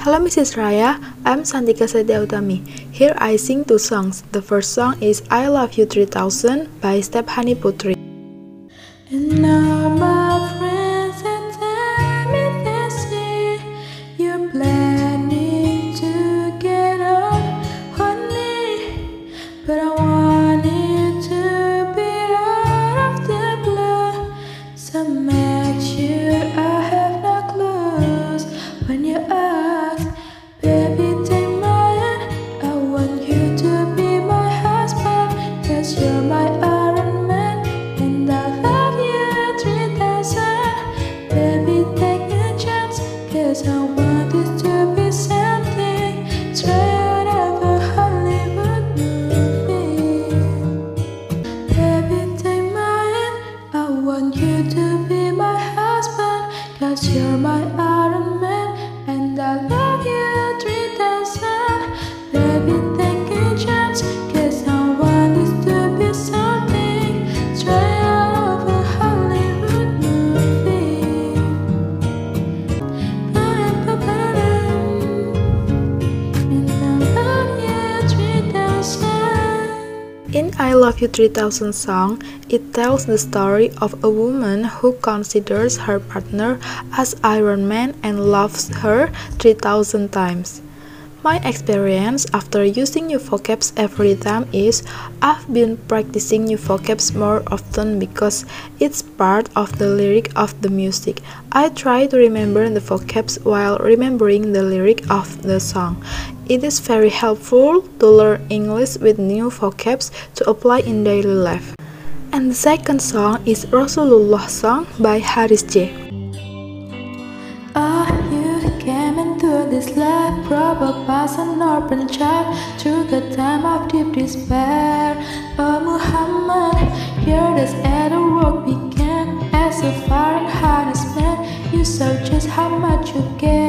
Hello Mrs. Raya, I'm Santika Setiautami. Here I sing two songs. The first song is I Love You 3000 by Stephanie Poetri. And now my friends are telling me they you're planning to get on honey, but I want it to A I want it to be something out Hollywood movie. I want you to be my husband. Cause you're my Iron I Love You 3000 song, it tells the story of a woman who considers her partner as Iron Man and loves her 3000 times. My experience after using new vocabs every time is I've been practicing new vocabs more often because it's part of the lyric of the music. I try to remember the vocabs while remembering the lyric of the song. It is very helpful to learn English with new vocabs to apply in daily life. And the second song is Rasulullah song by Harris J. Ah, you came into this life, probably as an orphan child, through the time of deep despair. Oh Muhammad, here this other work began as a foreign harness man. You saw just how much you care.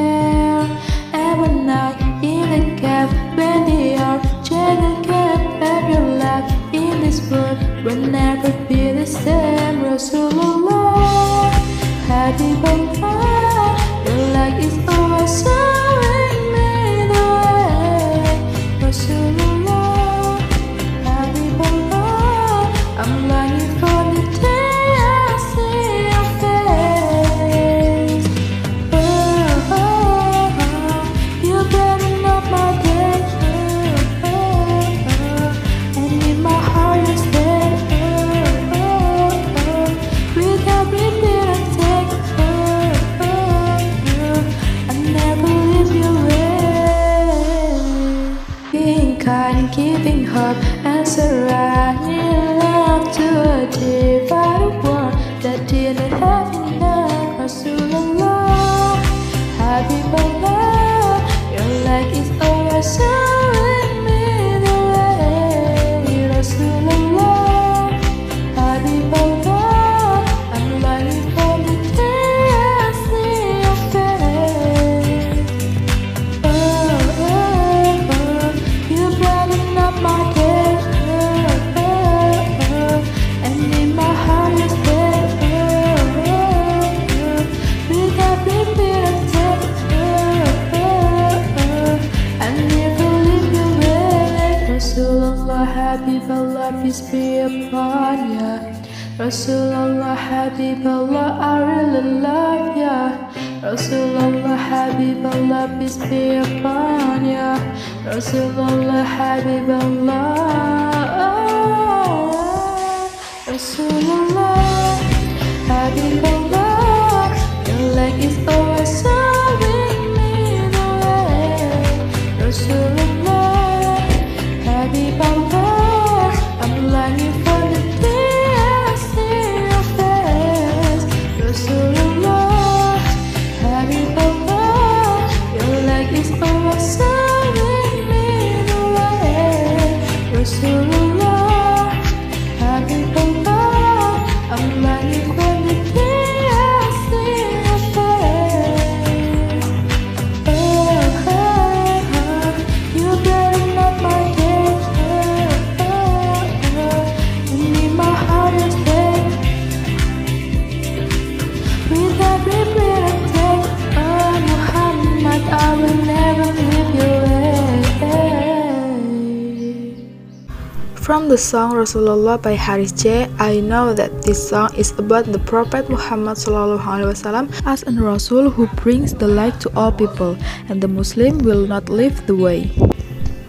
Upon ya. Rasulullah, Habibullah, I really love ya. Rasulullah, Habibullah, peace be upon oh. ya. Rasulullah, Habibullah. Rasulullah, Habibullah, your light is always showing Rasulullah, From the song Rasulullah by Harris J, I know that this song is about the Prophet Muhammad SAW as a Rasul who brings the light to all people, and the Muslim will not leave the way.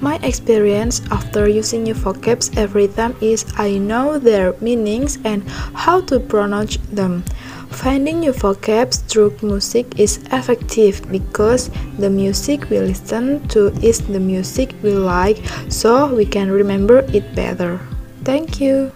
My experience after using new vocabs every time is I know their meanings and how to pronounce them. Finding new vocabs through music is effective because the music we listen to is the music we like, so we can remember it better. Thank you.